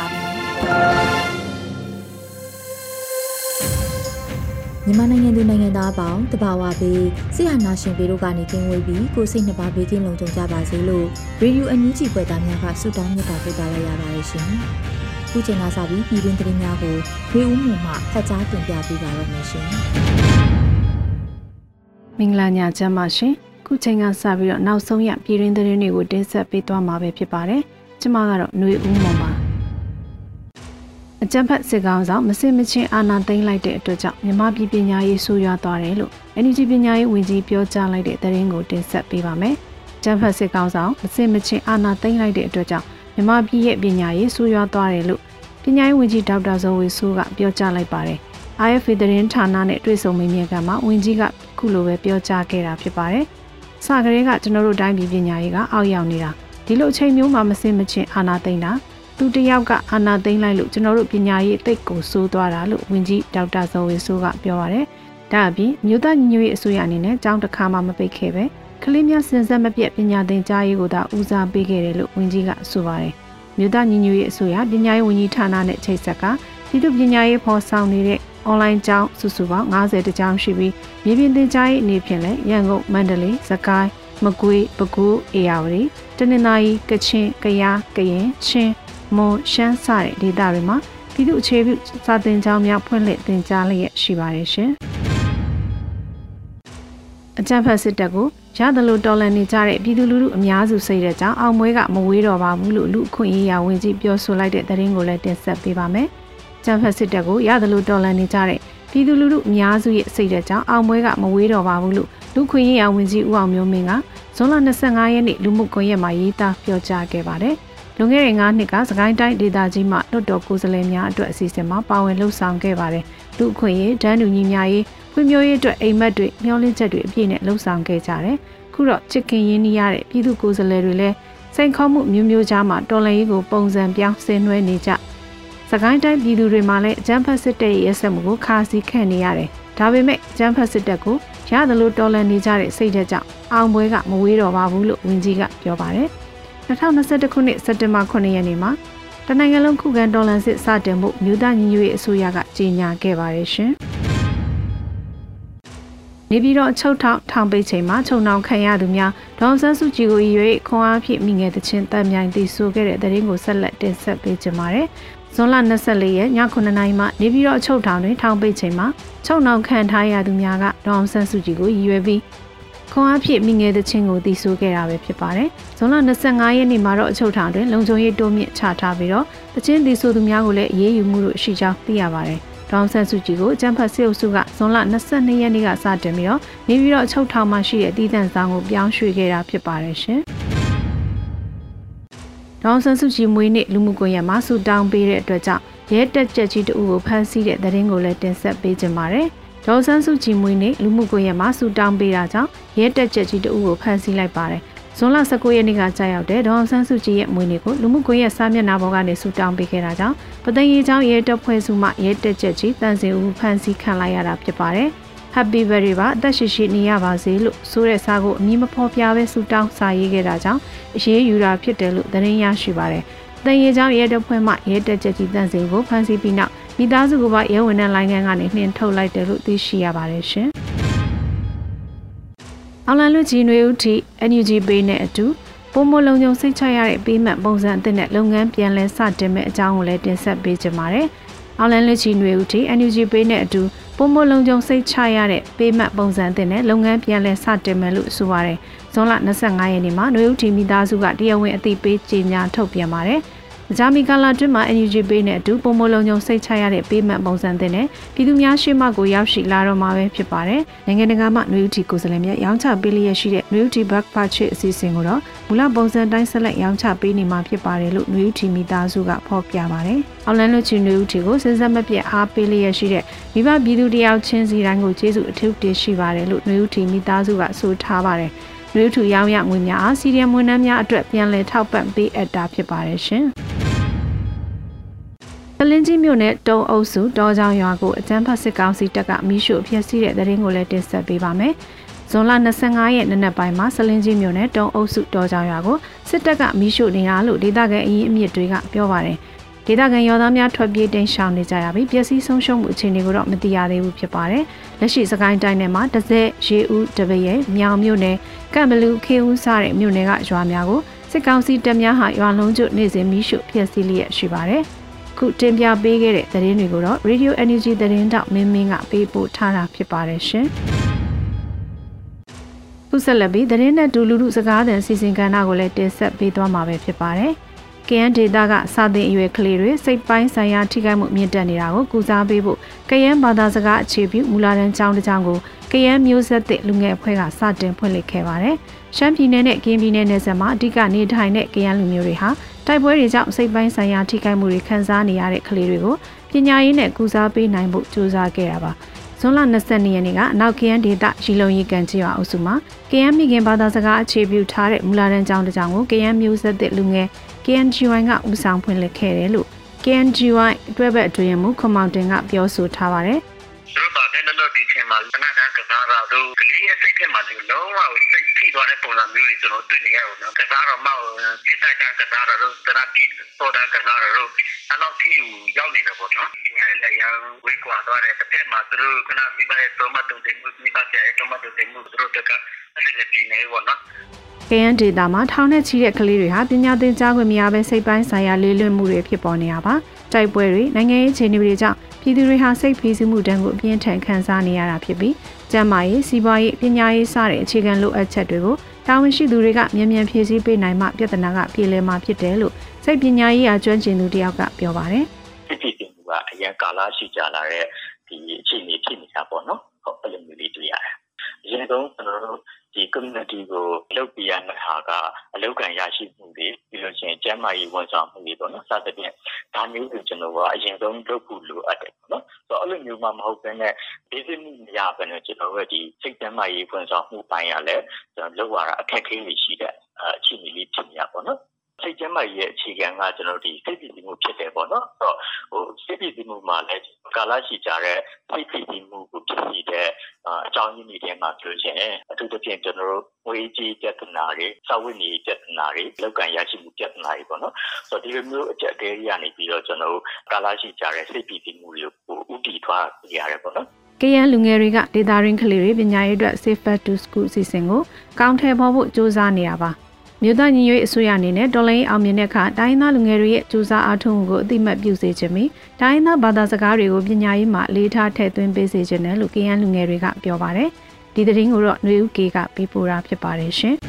ါပြီ မြန်မာနိုင်ငံသူနိုင်ငံသားအပေါင်းတဘာဝပေးဆရာနာရှင်ပေတို့ကနေကင်းဝေးပြီးကိုစိတ်နှပါဘေးကင်းလုံခြုံကြပါစေလို့ရေဒီယိုအန်ယူဂျီဖွယ်သားများကဆုတောင်းမြတ်တာပို့သလိုက်ရပါတယ်ရှင်။ခုချိန်ကစပြီးပြည်တွင်းသတင်းများကိုဝေဦးမှုမှဖတ်ကြားတင်ပြပေးပါရမရှင်။မင်္ဂလာညချမ်းပါရှင်။ခုချိန်ကစပြီးတော့နောက်ဆုံးရပြည်တွင်းသတင်းတွေကိုတင်ဆက်ပေးသွားမှာပဲဖြစ်ပါတယ်။ကျွန်မကတော့ຫນွေဦးမောင်ပါ။ အကြံဖတ်စစ်ကောင်ဆောင်မစင်မချင်းအာဏာသိမ်းလိုက်တဲ့အတွက်ကြောင့်မြမပြည်ပညာရေးဆိုးရွားသွားတယ်လို့ NUG ပညာရေးဝန်ကြီးပြောကြားလိုက်တဲ့သတင်းကိုတင်ဆက်ပေးပါမယ်။ကြံဖတ်စစ်ကောင်ဆောင်မစင်မချင်းအာဏာသိမ်းလိုက်တဲ့အတွက်ကြောင့်မြမပြည်ရဲ့ပညာရေးဆိုးရွားသွားတယ်လို့ပညာရေးဝန်ကြီးဒေါက်တာဇော်ဝေဆိုးကပြောကြားလိုက်ပါတယ်။ IFA သတင်းဌာနနဲ့တွေ့ဆုံမေးမြန်းခန်းမှာဝန်ကြီးကခုလိုပဲပြောကြားခဲ့တာဖြစ်ပါတယ်။စကရေကကျွန်တော်တို့တိုင်းပြည်ပညာရေးကအောက်ရောက်နေတာဒီလိုအချိန်မျိုးမှာမစင်မချင်းအာဏာသိမ်းတာ သူတယောက်ကအာနာသိမ့်လိုက်လို့ကျွန်တော်တို့ပညာရေးအသိကိုစိုးသွားတာလို့ဝန်ကြီးဒေါက်တာဇော်ဝေဆိုးကပြောပါရယ်။ဒါအပြင်မြို့သားညီညွတ်ရေးအစိုးရအနေနဲ့ကြောင်းတစ်ခါမှမပိတ်ခဲ့ပဲကလေးများစင်ဆက်မပြတ်ပညာသင်ကြားရေးကိုသာဦးစားပေးခဲ့တယ်လို့ဝန်ကြီးကဆိုပါရယ်။မြို့သားညီညွတ်ရေးအစိုးရပညာရေးဝန်ကြီးဌာနနဲ့ချိတ်ဆက်ကပြည်သူပညာရေးဖော်ဆောင်နေတဲ့ online ကျောင်းစုစုပေါင်း90တကျောင်းရှိပြီးမြေပြင်သင်ကြားရေးအနေဖြင့်လည်းရန်ကုန်မန္တလေးစကိုင်းမကွေးပဲခူးအေရဝတီတနင်္သာရီကချင်ကယားကရင်ချင်း မွန်ရှမ်းစတဲ့ဒေသတွေမှာပြည်သူအခြေပြုစာသင်ကျောင်းများဖွင့်လှစ်သင်ကြားလျက်ရှိပါတယ်ရှင်။အကြံဖတ်စစ်တပ်ကိုရသလိုတော်လန်နေကြတဲ့ပြည်သူလူထုအများစုစိတ်တဲ့ကြောင့်အောင်မွေးကမဝေးတော့ပါဘူးလို့လူအခွင့်အရေးရာဝန်ကြီးပြောဆိုလိုက်တဲ့သတင်းကိုလည်းတင်ဆက်ပေးပါမယ်။ကြံဖတ်စစ်တပ်ကိုရသလိုတော်လန်နေကြတဲ့ပြည်သူလူထုအများစုရဲ့စိတ်တဲ့ကြောင့်အောင်မွေးကမဝေးတော့ပါဘူးလို့လူခွင့်ရေးရာဝန်ကြီးဦးအောင်မျိုးမင်းကဇွန်လ25ရက်နေ့လူမှုကွန်ရက်မှာရေးသားပြောကြားခဲ့ပါတယ်။ လွန်ခဲ့တဲ့9နှစ်ကစကိုင်းတိုင်းဒေသကြီးမှလွတ်တော်ကိုယ်စားလှယ်များအတွက်အစီအစဉ်မှာပါဝင်လှုပ်ဆောင်ခဲ့ပါတယ်။လူအခွင့်ရေးဒန်းတူညီများရေးဖွံ့ဖြိုးရေးအတွက်အိမ်မက်တွေမျှော်လင့်ချက်တွေအပြည့်နဲ့လှုပ်ဆောင်ခဲ့ကြတယ်။ခုတော့ချစ်ခင်ရင်းနှီးရတဲ့ပြည်သူကိုယ်စားလှယ်တွေလည်းစိန်ခေါ်မှုမျိုးမျိုးကြားမှာတော်လှန်ရေးကိုပုံစံပြောင်းဆင်နွှဲနေကြ။စကိုင်းတိုင်းပြည်သူတွေမှာလည်းဂျမ်ဖတ်စစ်တပ်ရဲ့ရက်စက်မှုကိုခါစီခန့်နေရတယ်။ဒါပေမဲ့ဂျမ်ဖတ်စစ်တပ်ကိုရသလိုတော်လှန်နေကြတဲ့စိတ်ဓာတ်ကြောင့်အောင်ပွဲကမဝေးတော့ပါဘူးလို့ဝန်ကြီးကပြောပါတယ်။ 2021ခုနှစ်စက်တင်ဘာ9ရက်နေ့မှာတနိုင်ငံလုံးခုခံတော်လှန်စစ်စတင်မှုမြို့သားညီညွတ်ရေးအစိုးရကကြေညာခဲ့ပါတယ်ရှင်။နေပြည်တော်ချုပ်ထောင်ထောင်ပိတ်ချိန်မှာချုပ်နှောင်ခံရသူများဒေါန်ဆန်းစုကြည်ကိုရွေးခွန်အားဖြင့်မိငယ်တချင်းတန်မြိုင်တည်ဆိုခဲ့တဲ့တဲ့ရင်ကိုဆက်လက်တင်ဆက်ပေးကြပါမယ်။ဇွန်လ24ရက်ည9:00နာရီမှနေပြည်တော်ချုပ်ထောင်တွင်ထောင်ပိတ်ချိန်မှာချုပ်နှောင်ခံထားရသူများကဒေါန်ဆန်းစုကြည်ကိုရွေးပြီး ခွန်အားဖြင့်မိငယ်သချင်းကိုတီးဆိုခဲ့တာပဲဖြစ်ပါတယ်။ဇွန်လ25ရက်နေ့မှာတော့အချုပ်ထောင်တွင်လုံခြုံရေးတိုးမြင့်ချထားပြီးတော့သချင်းတီးဆိုသူများကိုလည်းအေးအေးယူမှုလို့ရှိကြောင်းသိရပါတယ်။ဒေါန်ဆန်စုကြည်ကိုအကြံဖတ်စစ်အုပ်စုကဇွန်လ22ရက်နေ့ကစတင်ပြီးတော့နေပြီးတော့အချုပ်ထောင်မှာရှိတဲ့တည်တံ့ဆောင်ကိုပြောင်းရွှေ့ခဲ့တာဖြစ်ပါတယ်ရှင်။ဒေါန်ဆန်စုကြည်မွေးနေ့လူမှုကွန်ရက်မှာဆူတောင်းပေးတဲ့အတွက်ကြောင့်ရဲတက်ကြက်ကြီးတူကိုဖမ်းဆီးတဲ့သတင်းကိုလည်းတင်ဆက်ပေးကြပါမယ်။ ဒေါ်ဆန်းစုကြည်မွေးနေ့လူမှုကွန်ရက်မှာဆူတောင်းပေးတာကြောင့်ရဲတက်ချက်ကြီးတအုပ်ကိုဖမ်းဆီးလိုက်ပါတယ်။ဇွန်လ19ရက်နေ့ကကြာရောက်တဲ့ဒေါ်ဆန်းစုကြည်ရဲ့မွေးနေ့ကိုလူမှုကွန်ရက်စာမျက်နှာပေါ်ကနေဆူတောင်းပေးခဲ့တာကြောင့်ပသိမ်ရီချောင်းရဲတပ်ဖွဲ့စုမှရဲတက်ချက်ကြီးတန်စင်ဦးဖမ်းဆီးခံလိုက်ရတာဖြစ်ပါတယ်။ Happy Birthday ပါအသက်ရှိရှိနေရပါစေလို့ဆိုတဲ့စာကိုအမည်မဖော်ပြဘဲဆူတောင်းစာရေးခဲ့တာကြောင့်အရေးယူတာဖြစ်တယ်လို့သတင်းရရှိပါတယ်။တန်ရီချောင်းရဲတပ်ဖွဲ့မှရဲတက်ချက်ကြီးတန်စင်ကိုဖမ်းဆီးပြီးနောက် မိသားစုကပါရဲဝင်တဲ့လိုင်းခန်းကနေနှင်ထုတ်လိုက်တယ်လို့သိရှိရပါတယ်ရှင်။အောင်လန်လူကြီးနွေဦးတီ NUG ပေးနဲ့အတူပုံမလုံးုံစိတ်ချရတဲ့ပေးမှတ်ပုံစံအသစ်နဲ့လုပ်ငန်းပြန်လဲစတင်မဲ့အကြောင်းကိုလည်းတင်ဆက်ပေးကြပါမယ်။အောင်လန်လူချီနွေဦးတီ NUG ပေးနဲ့အတူပုံမလုံးုံစိတ်ချရတဲ့ပေးမှတ်ပုံစံအသစ်နဲ့လုပ်ငန်းပြန်လဲစတင်မယ်လို့ဆိုပါတယ်။ဇွန်လ25ရက်နေ့မှာနွေဦးတီမိသားစုကတရားဝင်အသိပေးကြေညာထုတ်ပြန်ပါတယ်။ ဂျာမီကာလာတွင်မှာ NUG ပေးနဲ့အတူပုံမလုံးုံစိတ်ချရတဲ့ပေးမှတ်ပုံစံသစ်နဲ့ပြည်သူများရှိမှကိုရောက်ရှိလာတော့မှာပဲဖြစ်ပါတယ်။နိုင်ငံတကာမှနွေဦးတီကိုယ်စားလှယ်များရောင်းချပေးလျက်ရှိတဲ့နွေဦးတီ back purchase အစီအစဉ်ကိုတော့မူလပုံစံတိုင်းဆက်လက်ရောင်းချပေးနေမှာဖြစ်ပါတယ်လို့နွေဦးတီမိသားစုကဖော်ပြပါတယ်။အော်လန်လိုချီနွေဦးတီကိုစဉ်ဆက်မပြတ်အားပေးလျက်ရှိတဲ့မိဘပြည်သူတယောက်ချင်းစီတိုင်းကိုကျေးဇူးအထူးတင်ရှိပါတယ်လို့နွေဦးတီမိသားစုကဆိုထားပါတယ်။နွေဦးထူရောင်းရငွေများအားစီရီယံဝန်ထမ်းများအတွက်ပြန်လည်ထောက်ပံ့ပေးအပ်တာဖြစ်ပါတယ်ရှင်။ ပလင်းကြီးမြို့နယ်တုံအုပ်စုတောချောင်းရွာကိုအကြမ်းဖက်စစ်ကောင်စီတပ်ကမိရှုဖျက်ဆီးတဲ့တဲ့ရင်ကိုလည်းတင်ဆက်ပေးပါမယ်။ဇွန်လ25ရက်နေ့နက်ပိုင်းမှာစလင်းကြီးမြို့နယ်တုံအုပ်စုတောချောင်းရွာကိုစစ်တပ်ကမိရှုနေတာလို့ဒေသခံအရင်အမြစ်တွေကပြောပါတယ်။ဒေသခံရောသားများထွက်ပြေးတိမ်းရှောင်နေကြရပြီးပျက်စီးဆုံးရှုံးမှုအခြေအနေကိုတော့မသိရသေးဘူးဖြစ်ပါတယ်။လက်ရှိစကိုင်းတိုင်းထဲမှာတစက်ရေဦးတပရဲမြောင်မြို့နယ်ကံဘလူခေဦးစတဲ့မြို့နယ်ကရွာများကိုစစ်ကောင်စီတပ်များဟာရွာလုံးကျွနေစဉ်မိရှုဖျက်ဆီးလျက်ရှိပါတယ်။ ခုတင်ပြပေးခဲ့တဲ့သတင်းတွေကိုတော့ Radio Energy သတင်းတောက်မင်းမင်းကပေးပို့ထားတာဖြစ်ပါတယ်ရှင်။ခုဆက်လက်ပြီးသတင်းနဲ့ဒူလူလူစကားသံစီစဉ်ကဏ္ဍကိုလည်းတင်ဆက်ပေးသွားမှာပဲဖြစ်ပါတယ်။ KN ဒေတာကစာသင်အရွယ်ကလေးတွေစိတ်ပိုင်းဆိုင်ရာထိခိုက်မှုမြင့်တက်နေတာကိုကုစားပေးဖို့ KN ဘာသာစကားအခြေပြုမူလာတန်းကျောင်းတစ်ကျောင်းကို KN မျိုးဆက်သစ်လူငယ်အဖွဲ့ကစတင်ဖွင့်လှစ်ခဲ့ပါတယ်။ရှမ်းပြည်နယ်နဲ့ကင်းပြည်နယ်နယ်စပ်မှာအဓိကနေထိုင်တဲ့ KN လူမျိုးတွေဟာ တိုက်ပွဲတွေကြောင့်စိတ်ပိုင်းဆိုင်ရာထိခိုက်မှုတွေခံစားနေရတဲ့ကလေးတွေကိုပညာရေးနဲ့ကုစားပေးနိုင်ဖို့ကြိုးစားခဲ့တာပါဇွန်လ22ရက်နေ့ကအနောက် KN ဒေသရီလုံရီကန်ချောအုပ်စုမှာ KN မိခင်ဘာသာစကားအခြေပြုထားတဲ့မူလာတန်းကျောင်းတစ်ကျောင်းကို KN မျိုးဆက်သစ်လူငယ် KNGY ကဦးဆောင်ဖွင့်လှစ်ခဲ့တယ်လို့ KNGY အတွဲဘက်အတွင်းမှုခမောင်တင်ကပြောဆိုထားပါတယ်သူတို့ဗာတဲ့လို့ဒီချိန်မှာလနာကကစားတာတို့ကလေးရဲ့စိတ်ထဲမှာဒီလုံးဝစိတ်ထိ သွားတဲ့ပုံစံမျိုးတွေကျွန်တော်တွေ့နေရတော့နော်ကစားတော့မှစိတ်တိုက်ကကစားတော့တရာတိဆိုတာကစားတော့အဲ့လောက်ထိရောက်နေတယ်ပေါ့နော်ဒီနေ့လည်းရန်ဝေးကွာသွားတဲ့တစ်ဖက်မှာသူတို့ကနမိဘရဲ့တော့မတုံတင်မှုမိဘရဲ့တော့မတုံတင်မှုသူတို့ကအဲ့ဒီပြည်နေပေါ့နော် KN ဒေတာမှာထောင်နဲ့ချီတဲ့ကလေးတွေဟာပညာသင်ကြားခွင့်မရဘဲစိတ်ပိုင်းဆိုင်ရာလေးလွတ်မှုတွေဖြစ်ပေါ်နေရပါတိုက်ပွဲတွေနိုင်ငံရေးခြေအနေတွေကြောင့်ပြည်သူတွေဟာစိတ်ဖိစီးမှုတန်းကိုအပြင်းထန်ခံစားနေရတာဖြစ်ပြီး ကျန်းမာရေးစီးပွားရေးပညာရေးစတဲ့အခြေခံလိုအပ်ချက်တွေကိုတာဝန်ရှိသူတွေကမြန်မြန်ဖြည့်ဆည်းပေးနိုင်မှပြဿနာကပြေလည်မှာဖြစ်တယ်လို့စိတ်ပညာရေးအကျွမ်းကျင်သူတယောက်ကပြောပါတယ်။စိတ်ဖိစီးမှုကအရင်ကာလရှိကြလာတဲ့ဒီအခြေအနေဖြစ်နေတာပေါ့နော်။ဟုတ်အဲ့လိုမျိုးလေးတွေ့ရတယ်။အရင်ဆုံးကျွန်တော်တို့ ဒီ community ကိုလုပ်ပြရမယ့်ဟာကအလောက်ကန်ရရှိမှုတွေပြီးလို့ရှိရင်ကျန်းမာရေးဝန်ဆောင်မှုတွေပေါ့နော်စသဖြင့်ဒါမျိုးတွေကျွန်တော်ကအရင်ဆုံးလုပ်ဖို့လိုအပ်တယ်ပေါ့နော်ဆိုတော့အဲ့လိုမျိုးမှမဟုတ်ဘဲနဲ့ basic မှုမရဘဲနဲ့ကျွန်တော်တို့ဒီစိတ်ကျန်းမာရေးဝန်ဆောင်မှုပိုင်းရလဲကျွန်တော်လုပ်ရတာအခက်အခဲတွေရှိတဲ့အခြေအနေလေးဖြစ်နေရပါတော့ စိတ်ကျန်းမာရေးရဲ့အခြေခံကကျွန်တော်ဒီစိတ်ပြည်စီမှုဖြစ်တယ်ပေါ့နော်အဲ့တော့ဟိုစိတ်ပြည်စီမှုမှာလည်းကာလရှိကြတဲ့စိတ်ပြည်စီမှုကိုဖြစ်စီတဲ့အကြောင်းရင်းတွေထဲမှာပြောချင်အထူးသဖြင့်ကျွန်တော်တို့ငွေကြေးပြဿနာတွေစာဝတ်နေပြဿနာတွေလောက်ကန်ရရှိမှုပြဿနာတွေပေါ့နော်ဆိုတော့ဒီလိုမျိုးအကြက်တဲကြီးကနေပြီးတော့ကျွန်တော်တို့ကာလရှိကြတဲ့စိတ်ပြည်စီမှုတွေကိုဥတီထွားပြရတယ်ပေါ့နော်ကရန်လူငယ်တွေကဒေတာရင်းကလေးတွေပညာရေးအတွက် Safe Back to School အစီအစဉ်ကိုကောင်းထည့်ဖို့စ조사နေတာပါ မြို့သားညီညွတ်အစိုးရအနေနဲ့တော်လိုင်းအောင်မြင်တဲ့အခါတိုင်းသားလူငယ်တွေရဲ့ကြိုးစားအားထုတ်မှုကိုအသိမှတ်ပြုစေခြင်းပြီးတိုင်းသားဘာသာစကားတွေကိုပညာရေးမှာလေးထားထည့်သွင်းပေးစေခြင်းနဲ့လို့ကရန်လူငယ်တွေကပြောပါတယ်။ဒီသတင်းကိုတော့ຫນွေဦးကေကပေးပို့တာဖြစ်ပါတယ်ရှင်။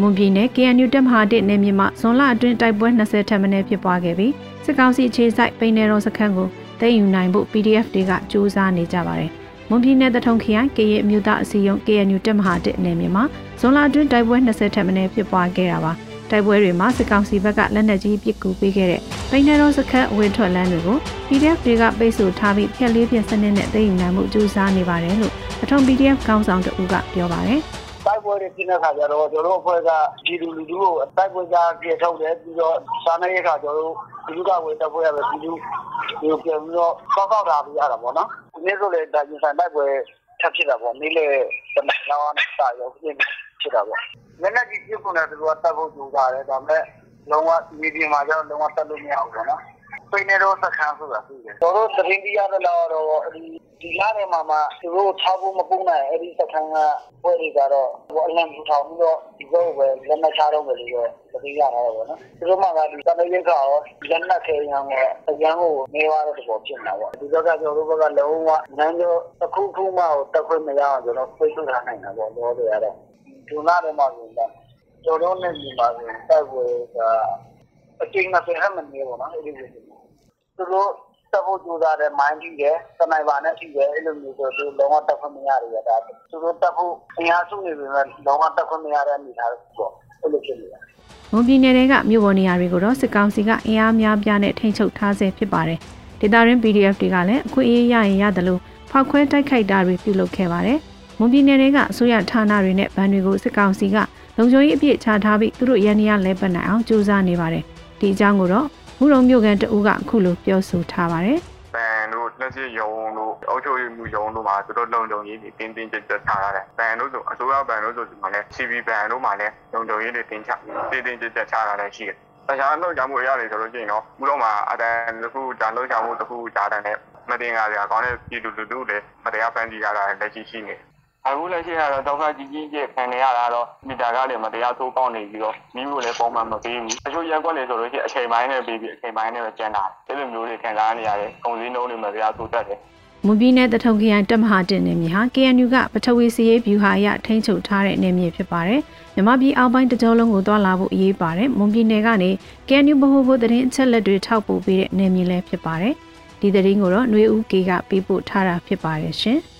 မွန်ပြည်နယ် KNU တက်မဟာတစ်နယ်မြေမှာဇွန်လအတွင်းတိုက်ပွဲ20ထပ်မံဖြစ်ပွားခဲ့ပြီးစစ်ကောင်စီအခြေစိုက်ပိန်နယ်တော်စခန်းကိုသိမ်းယူနိုင်ဖို့ PDF တွေကစူးစမ်းနေကြပါတယ်။ မွန်ပြည်နယ်တထုံခရိုင်ကရင်အမျိုးသားအစည်းအရုံး KNU တက်မဟာတစ်အနေနဲ့မှာဇွန်လအတွင်းတိုက်ပွဲ20ထက်မနည်းဖြစ်ပွားခဲ့တာပါတိုက်ပွဲတွေမှာစစ်ကောင်စီဘက်ကလက်နက်ကြီးပစ်ကူပေးခဲ့တဲ့ပိန်နယ်တော်စခန်းအဝင်ထွက်လမ်းတွေကို PDF တွေကပိတ်ဆို့ထားပြီးဖျက်လေးပြစနစ်နဲ့သိမ်းယူနိုင်မှုကြိုးစားနေပါတယ်လို့အထုံ PDF ကောင်းဆောင်တဦးကပြောပါတယ် တိုက်ပွဲတွေဖြစ်တဲ့ခါကျတော့ကျွန်တော်တို့အဖွဲ့ကပြည်သူလူထုကိုတိုက်ပွဲကြပြေထုတ်တယ်ပြီးတော့စားနေရခါကျွန်တော်တို့လူကဝင်တပ်ဖွဲ့ရပဲပြည်သူဒီပြန်ပြီးတော့ကောက်ကောက်တာပြရတာပေါ့နော်ဒီနေ့ဆိုလေဒါရင်ဆိုင်တိုက်ပွဲထပ်ဖြစ်တာပေါ့နေ့လေတမန်တော်နဲ့စာရုပ်ဖြစ်ဖြစ်တာပေါ့လက်နက်ကြီးပြစ်ကုန်တယ်သူကတတ်ဖို့ကြိုးစားတယ်ဒါပေမဲ့လုံးဝမီဒီယာမှာကျတော့လုံးဝတတ်လို့မရဘူးပေါ့နော် ပိနေတော့စခန်းဆိုတာရှိတယ်တို့တို့သတင်းပြရတော့တော့ဒီဒီလာထဲမှာမှသူတို့ထားဖို့မပုံနိုင်အဲ့ဒီစခန်းကပွဲတွေကတော့ဟိုအလံထူထောင်ပြီးတော့ဒီလိုပဲလက်မချတော့ဘူးလို့သတင်းရတာပေါ့နော်သူတို့မှကဒီတမရိတ်ကရောလက်နက်ခဲရံကိုအရန်ကိုနေသွားတဲ့ပုံဖြစ်နေတာပေါ့ဒီဘက်ကကျွန်တော်တို့ဘက်ကလုံးဝနန်းကျော်တစ်ခုခုမှတက်ခွင့်မရအောင်ကျွန်တော်ဖိတ်ထုတ်ထားနိုင်တာပေါ့လို့ပြောရတော့ဒီလာထဲမှာဆိုတာကျွန်တော်နဲ့ဒီမှာတက်ခွင့်က အချိန်နဲ့ဆယ်ဟမနေပေါ့နော်အဲ့ဒီလိုသူတို့တက်ဖို့ကြိုးစားတဲ့မိုင်းကြီးတယ်စနိုက်ပါနဲ့ရှိတယ်အဲ့လိုမျိုးဆိုသူလုံးဝတက်ခွင့်မရရတာသူတို့တက်ဖို့အင်အားစုနေပြီမဲ့လုံးဝတက်ခွင့်မရတဲ့အနေထားပေါ့အဲ့လိုဖြစ်နေတာမွန်ပြည်နယ်ကမြို့ပေါ်နေရာတွေကိုတော့စစ်ကောင်စီကအင်အားများပြားနဲ့ထိန်းချုပ်ထားဆဲဖြစ်ပါတယ်။ဒေတာရင်း PDF တွေကလည်းအခွင့်အရေးရရင်ရတယ်လို့ဖောက်ခွဲတိုက်ခိုက်တာတွေပြုလုပ်ခဲ့ပါတယ်။မွန်ပြည်နယ်ကအစိုးရဌာနတွေနဲ့ဗန်တွေကိုစစ်ကောင်စီကလုံခြုံရေးအပြည့်ချထားပြီးသူတို့ရန်ရလဲပတ်နိုင်အောင်ကြိုးစားနေပါတယ်။ ဒီအကြောင်းကိုတော့မူရုံမြို့ကန်တအူးကအခုလိုပြောဆိုထားပါတယ်။ဗန်တို့လက်ရှိရုံတို့အုပ်ချုပ်ရေးမှုရုံတို့မှာသူတို့လုံခြုံရေးတွေတင်းတင်းကြပ်ကြပ်ထားရတယ်။ဗန်တို့ဆိုအစိုးရဗန်တို့ဆိုဒီမှာလဲ CV ဗန်တို့မှာလဲလုံခြုံရေးတွေတင်းချတင်းတင်းကြပ်ကြပ်ချထားတယ်ရှိတယ်။တခြားလောက်ကြမှုရတယ်ဆိုလို့ရှိရင်တော့ဘုတော့မှာအတန်တစ်ခုဂျာလောက်ချမှုတစ်ခုဂျာတန်နဲ့မတင်ကြရကောင်းတဲ့ပြည်သူလူထုလည်းမတရားဖန်တီးရတာလက်ရှိရှိနေတယ် အခုလက်ရှိကတော့ဒုက္ခကြီးကြီးကျခံနေရတာတော့မီတာကလည်းမတရားသိုးပေါက်နေပြီးတော့မိဖို့လည်းပုံမှန်မပေးဘူးအချို့ရက်ွက်လေဆိုလို့ရှိရင်အချိန်ပိုင်းနဲ့ပေးပြီးအချိန်ပိုင်းနဲ့ပဲကျန်တာဒီလိုမျိုးတွေခံစားနေရတယ်ကုန်စည်နှုန်းတွေမတရားသိုးတက်တယ်မွန်ပြည်နယ်တထုံခရိုင်တပ်မဟာတင်နေမြေဟာ KNU ကပထဝီစီရေးဗျူဟာအရထိန်းချုပ်ထားတဲ့နေမြေဖြစ်ပါတယ်။မြမပြည်အောက်ပိုင်းတကြောလုံးကိုတွာလာဖို့အရေးပါတယ်။မွန်ပြည်နယ်ကနေ KNU ဗဟိုဘုတ်သတင်းအချက်လက်တွေထောက်ပို့ပေးတဲ့နေမြေလည်းဖြစ်ပါတယ်။ဒီသတင်းကိုတော့ຫນွေဦးကေကပေးပို့ထားတာဖြစ်ပါတယ်ရှင်။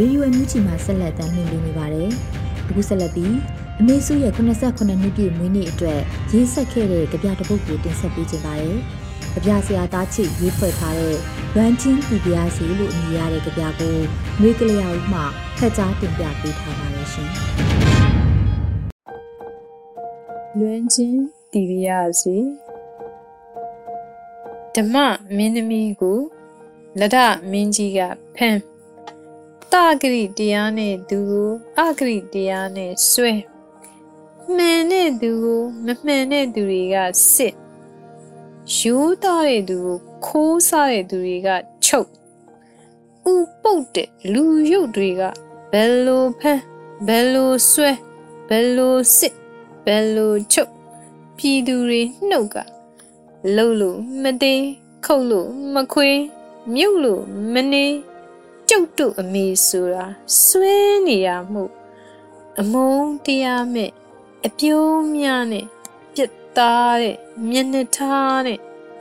ရေဒီယိုအန်ယူဂျီမှာဆက်လက်တင်ပြနေပါတယ်။အခုဆက်လက်ပြီးအမေစုရဲ့89နှစ်ပြည့်မွေးနေ့အတွက်ရေးဆက်ခဲ့တဲ့ကြပြတပုတ်ကိုတင်ဆက်ပေးခြင်းပါတယ်။ကြပြဆရာသားချစ်ရေးဖွဲ့ထားတဲ့ရန်ချင်းပြည်ပြားစီလို့အမည်ရတဲ့ကြပြကိုမျိုးကလေးအောင်မှဖက်ကြားတင်ပြပေးထားပါတယ်ရှင်။လွန်ချင်းပြည်ပြားစီဓမ္မမင်းသမီးကိုလဒမင်းကြီးကဖမ်း တဂရိတရားနဲ့သူကိုအဂရိတရားနဲ့ဆွဲမှန်တဲ့သူကိုမမှန်တဲ့သူတွေကစစ်ရိုးသားတဲ့သူကိုခိုးစားတဲ့သူတွေကချုပ်ဥပုတ်တဲ့လူရုပ်တွေကဘယ်လိုဖမ်းဘယ်လိုဆွဲဘယ်လိုစစ်ဘယ်လိုချုပ်ပြည်သူတွေနှုတ်ကလှုပ်လို့မသေးခုတ်လို့မခွေးမြုပ်လို့မနေ ကျုပ်တို့အမေဆိုတာဆွဲနေရမှုအမုန်းတရားမဲ့အပြိုးများနဲ့ပြစ်သားတဲ့မျက်နှာထားတဲ့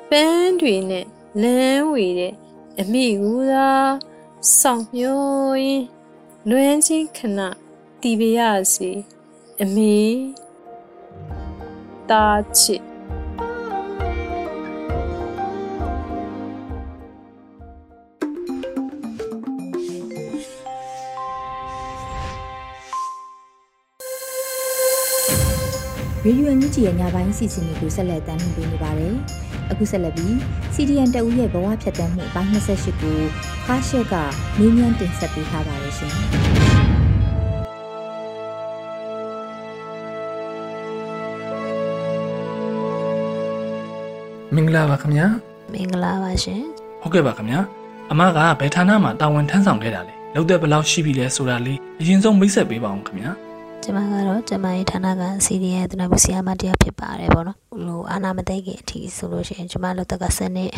ပန်းတွေနဲ့လမ်းဝေတဲ့အမိကူသာစောင့်မျောရင်းလွမ်းချင်းခဏတီးပြရစီအမေတာချစ် ရေဒီယိုညချီရဲ့ညပိုင်းစီစဉ်တွေကိုဆက်လက်တင်ပြနေပါတယ်။အခုဆက်လက်ပြီး CDN တအူးရဲ့ဘဝဖြတ်တန်းမှုအပိုင်း28ကိုခါရှက်ကမေးမြန်းတင်ဆက်ပေးထားပါတယ်ရှင်။မင်္ဂလာပါခင်ဗျာမင်္ဂလာပါရှင်ဟုတ်ကဲ့ပါခင်ဗျာအမကဘယ်ဌာနမှာတာဝန်ထမ်းဆောင်ခဲ့တာလဲလောက်တဲ့ဘယ်လောက်ရှိပြီလဲဆိုတာလေးအရင်ဆုံးမိတ်ဆက်ပေးပါအောင်ခင်ဗျာ ကျမကတော့ကျမရဲ့ဌာနကစီဒီရဲ့တနဘူးဆီယာမတရားဖြစ်ပါတယ်ပေါ့နော်ဟိုအာနာမသိခင်အထိဆိုလို့ရှိရင်ကျမတို့တက်ကစနစ်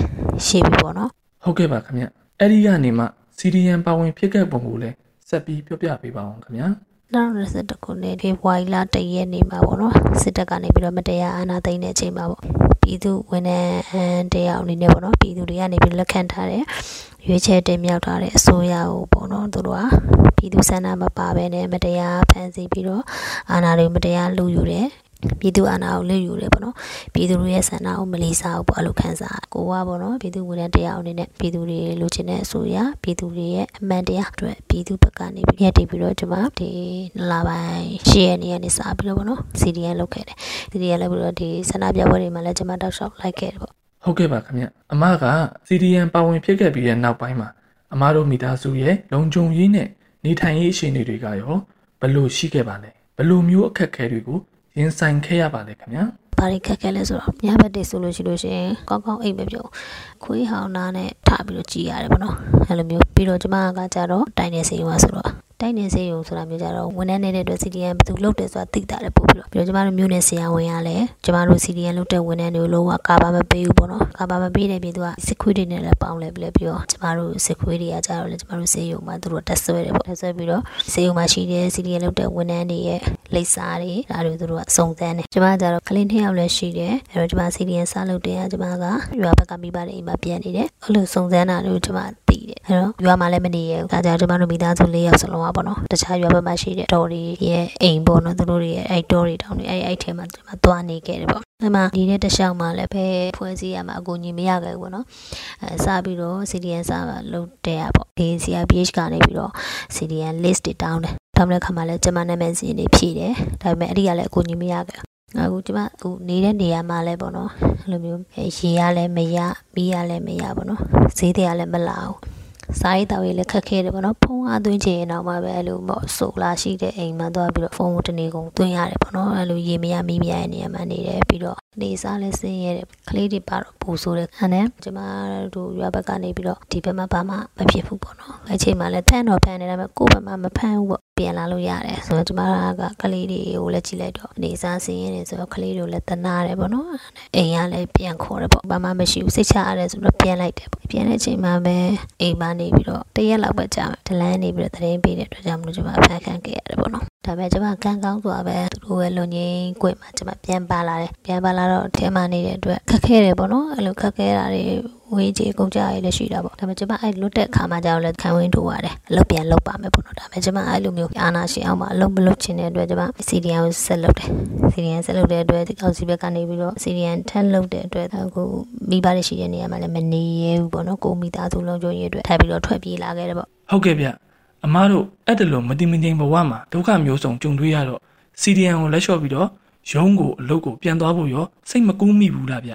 ရှိပြီပေါ့နော်ဟုတ်ကဲ့ပါခင်ဗျအဲ့ဒီကနေမှစီဒီယန်ပါဝင်ဖြစ်ခဲ့ပုံကိုလည်းဆက်ပြီးပြောပြပေးပါအောင်ခင်ဗျာနောက်ရစတခုနဲ့ဒီဝိုင်လာတရက်နေမှာပေါ့နော်စစ်တပ်ကနေပြီးတော့မတရားအာဏာသိမ်းတဲ့အချိန်မှာပေါ့ ပြည်သူဝန်ထမ်းတရားအနေနဲ့ပေါ့နော်ပြည်သူတွေကနေပြီးလက်ခံထားတဲ့ရွေးချယ်တင်မြှောက်ထားတဲ့အစိုးရကိုပေါ့နော်သူတို့ကပြည်သူဆန္ဒမပါဘဲနဲ့မတရားဖန်ဆီးပြီးတော့အာဏာတွေမတရားလူယူတယ် ပြည်သူအာဏာကိုလစ်ယူတယ်ပေါ့နော်ပြည်သူတွေရဲ့ဆန္ဒကိုမလီစားဘူးပေါ့အဲ့လိုခံစားကိုကပေါ့နော်ပြည်သူဝန်ထမ်းတရားအနေနဲ့ပြည်သူတွေလိုချင်တဲ့အဆိုအရပြည်သူတွေရဲ့အမှန်တရားအတွက်ပြည်သူဘက်ကနေပြီးရက်တည်ပြီးတော့ကျွန်မဒီလာပိုင်းရှေ့ရနေရနေစားပြီးတော့ပေါ့နော် CDN လုပ်ခဲ့တယ် CDN လုပ်ပြီးတော့ဒီဆန္ဒပြပွဲတွေမှာလည်းကျွန်မတောက်လျှောက်လိုက်ခဲ့တယ်ပေါ့ဟုတ်ကဲ့ပါခင်ဗျအမက CDN ပါဝင်ဖြစ်ခဲ့ပြီးတဲ့နောက်ပိုင်းမှာအမတို့မိသားစုရဲ့လုံခြုံရေးနဲ့နေထိုင်ရေးအခြေအနေတွေကရောဘယ်လိုရှိခဲ့ပါလဲဘယ်လိုမျိုးအခက်အခဲတွေကို ရင်ဆိုင်ခဲ့ရပါလဲခင်ဗျာဘာတွေခက်ခဲလဲဆိုတော့ညဘက်တွေဆိုလို့ရှိလို့ရှင်ကောင်းကောင်းအိမ်မပြုံခွေးဟောင်းနာနဲ့ထပြီးတော့ကြည်ရတယ်ပေါ့နော်အဲ့လိုမျိုးပြီးတော့ကျမကကြတော့တိုင်နေစီရွာဆိုတော့ တိုက်နေစေရုံဆိုတာမျိုးကြတော့ဝန်ထမ်းနေတဲ့အတွက် CDN ဘယ်သူလုပ်တယ်ဆိုတာသိတာလည်းပို့ပြီးတော့ပြီးတော့ကျမတို့မျိုးနယ်ဆရာဝန်ရလဲကျမတို့ CDN လုပ်တဲ့ဝန်ထမ်းတွေကိုလုံးဝကာပါမပေးဘူးပေါ့နော်ကာပါမပေးတဲ့ပြည်သူကစစ်ခွေးတွေနဲ့လည်းပေါင်းလဲပြီးပြီးတော့ကျမတို့စစ်ခွေးတွေကကြတော့လေကျမတို့စေရုံမှာသူတို့တက်ဆွဲတယ်ပေါ့တက်ဆွဲပြီးတော့စေရုံမှာရှိတဲ့ CDN လုပ်တဲ့ဝန်ထမ်းတွေရဲ့လိပ်စာတွေဒါတွေသူတို့ကစုံစမ်းတယ်ကျမကြတော့ကလင်းနှစ်ယောက်လည်းရှိတယ်အဲ့တော့ကျမ CDN စလုပ်တဲ့ကကျမကရွာဘက်ကမိဘတွေအိမ်မှာပြန်နေတယ်အဲ့လိုစုံစမ်းတာတွေကိုကျမသိတယ်အဲ့တော့ရွာမှာလည်းမနေရဘူးဒါကြောင့်ကျမတို့မိသားစု၄ယောက်စလုံးကပေါ့နော်တခြားရွာဘက်မှာရှိတဲ့တော်တွေရဲ့အိမ်ပေါ့နော်သူတို့တွေရဲ့အဲ့တော်တွေတောင်းနေအဲ့အဲ့ထဲမှာကျမသွားနေခဲ့တယ်ပေါ့အဲ့မှာဒီတဲ့တခြားမှာလည်းပဲဖွဲ့စည်းရမှာအကူညီမရခဲ့ဘူးပေါ့နော်အဲစပြီးတော့ CDN စလုပ်တဲ့ရပေါ့ဒီ CRPH ကနေပြီးတော့ CDN list တွေတောင်းတယ်တောင်းတဲ့ခါမှာလည်းကျမနာမည်စီနေဖြည့်တယ်ဒါပေမဲ့အဲ့ဒီကလည်းအကူညီမရခဲ့အခုကျမအခုနေတဲ့နေရာမှာလဲပေါ့နော်အဲ့လိုမျိုးရေရလဲမရမီးရလဲမရပေါ့နော်ဈေးတွေကလည်းမလာဘူး စားရေးတောက်ရေးလည်းခက်ခဲတယ်ပေါ့နော်ဖုန်းအားသွင်းချင်ရင်တော့မှပဲအဲ့လိုပေါ့ဆိုလာရှိတဲ့အိမ်မှာသွားပြီးတော့ဖုန်းကိုတနေကုန်သွင်းရတယ်ပေါ့နော်အဲ့လိုရေမရမီးမရတဲ့နေရာမှာနေတယ်ပြီးတော့နေစားလည်းဆင်းရဲတယ်ကလေးတွေပါတော့ပူဆိုးတယ်အဲ့နဲ့ကျမတို့ရွာဘက်ကနေပြီးတော့ဒီဘက်မှာဘာမှမဖြစ်ဘူးပေါ့နော်အဲ့ချိန်မှာလည်းဖန်တော့ဖန်နေတယ်ဒါပေမဲ့ကိုယ့်ဘက်မှာမဖန်ဘူးပေါ့ ပြန်လာလို့ရတယ်ဆိုတော့ကျမကကလေးတွေကိုလည်းကြည့်လိုက်တော့နေစားဆင်းရဲတယ်ဆိုတော့ကလေးတွေကိုလည်းတနာတယ်ပေါ့နော်အိမ်ကလည်းပြန်ခေါ်တယ်ပေါ့ဘာမှမရှိဘူးစိတ်ချရတယ်ဆိုတော့ပြန်လိုက်တယ်ပေါ့ပြန်တဲ့ချိန်မှာပဲအိမ်မနေပြီးတော့တရက်လောက်ပဲကြာမယ်ဒလန်းနေပြီးတော့သတင်းပေးတဲ့အတွက်ကြောင့်မလို့ကျမဖန်ခံခဲ့ရတယ်ပေါ့နော်ဒါပေမဲ့ကျမကန်းကောင်းစွာပဲသူတို့ရဲ့လုံငင်းကွက်မှာကျမပြန်ပါလာတယ်ပြန်ပါလာတော့အထဲမှာနေတဲ့အတွက်ခက်ခဲတယ်ပေါ့နော်အဲ့လိုခက်ခဲတာတွေ ဝေးကြီးကုန်ကြရလည်းရှိတာပေါ့ဒါပေမဲ့ကျမအဲ့လွတ်တဲ့ခါမှကြောက်လဲခံဝင်ထိုးရတယ်အလုပ်ပြန်လုပ်ပါမယ်ပေါ့နော်ဒါပေမဲ့ကျမအဲ့လိုမျိုးအာနာရှင်အောင်မှာအလုပ်မလုပ်ချင်တဲ့အတွက်ကျမ CDN ကိုဆက်လုပ်တယ် CDN ဆက်လုပ်တဲ့အတွက်ဒီကောင်စီဘက်ကနေပြီးတော့ CDN ထပ်လုပ်တဲ့အတွက်အခုမိဘတွေရှိတဲ့နေရာမှာလည်းမနေရဘူးပေါ့နော်ကိုမိသားစုလုံးကျုံရေးအတွက်ထပ်ပြီးတော့ထွက်ပြေးလာခဲ့တယ်ပေါ့ဟုတ်ကဲ့ဗျအမားတို့အဲ့တလို့မတိမငိမ်ဘဝမှာဒုက္ခမျိုးစုံကြုံတွေ့ရတော့ CDN ကိုလက်လျှော့ပြီးတော့ရုံးကိုအလုပ်ကိုပြန်သွားဖို့ရောစိတ်မကူးမိဘူးလားဗျ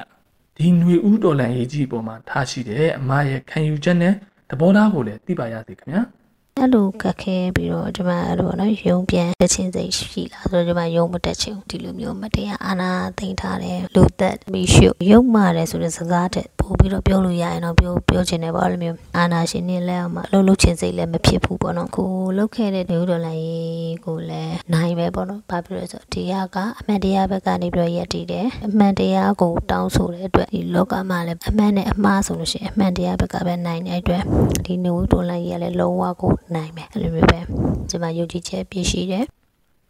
ဒီຫນွေဦးတော်လန်ရေးကြီးပေါ်မှာထားရှိတဲ့အမရဲ့ခံယူချက်နဲ့သဘောထားကိုလည်းသိပါရစေခင်ဗျာ အဲ့လိုကက်ခဲပြီးတော့ကျွန်မအဲ့လိုနော်ယုံပြန်တက်ချင်းစိတ်ရှိလာဆိုတော့ကျွန်မယုံမတက်ချင်ဒီလိုမျိုးမတရားအာနာသိမ်းထားတယ်လူသက်ပြီးရှုယုံမာတယ်ဆိုတဲ့စကားတဲ့ပို့ပြီးတော့ပြောလို့ရရင်တော့ပြောပြောချင်တယ်ပေါ့အဲ့လိုမျိုးအာနာရှင်နေလဲအောင်မအလုပ်လုပ်ချင်စိတ်လည်းမဖြစ်ဘူးပေါ့နော်ကိုလုပ်ခဲ့တဲ့နေဦးတော်လိုင်းကိုလည်းနိုင်ပဲပေါ့နော်ဘာဖြစ်လို့ဆိုဒီဟာကအမှန်တရားဘက်ကနေပြီးတော့ရက်တည်တယ်အမှန်တရားကိုတောင်းဆိုတဲ့အတွက်ဒီလောကမှာလည်းအမှန်နဲ့အမှားဆိုလို့ရှိရင်အမှန်တရားဘက်ကပဲနိုင်တဲ့အတွက်ဒီနေဦးတော်လိုင်းကြီးကလည်းလုံးဝကိုနိုင်မယ်အဲ့လိုမျိုးပဲကျွန်မယုံကြည်ချက်ပြည့်ရှိတယ်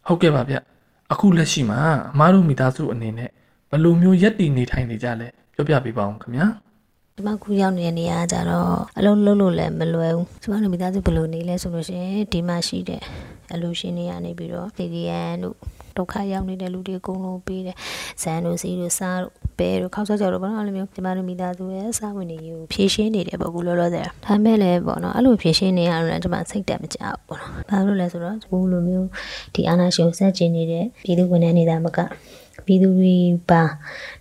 ဟုတ်ကဲ့ပါဗျအခုလက်ရှိမှာအမားတို့မိသားစုအနေနဲ့ဘယ်လိုမျိုးရက်တည်နေထိုင်နေကြလဲပြောပြပေးပါအောင်ခင်ဗျာ ဒီမှာခုရောက်နေတဲ့နေရာကြတော့အလုံးလုံးလို့လည်းမလွယ်ဘူးကျမတို့မိသားစုဘယ်လိုနေလဲဆိုလို့ရှိရင်ဒီမှာရှိတဲ့အလူရှင်တွေကနေပြီးတော့ CDN တို့ဒုက္ခရောက်နေတဲ့လူတွေအကုန်လုံးပေးတယ်ဇန်တို့စီတို့စားတို့ပဲတို့ခောက်ဆော့ကြော်တို့ပေါ့နော်အဲ့လိုမျိုးကျမတို့မိသားစုရဲ့စားဝင်နေကိုဖြည့်ရှင်းနေတယ်ပေါ့ကူလောလောဆယ်ဒါမဲ့လည်းပေါ့နော်အဲ့လိုဖြည့်ရှင်းနေရတော့ကျမစိတ်တက်မကြဘူးပေါ့နော်ဘာလို့လဲဆိုတော့ဘူးလိုမျိုးဒီအာနာရှင်ဆက်ကျင်နေတဲ့ပြည်သူဝန်ထမ်းနေတာမကပြည်သူတွေပါ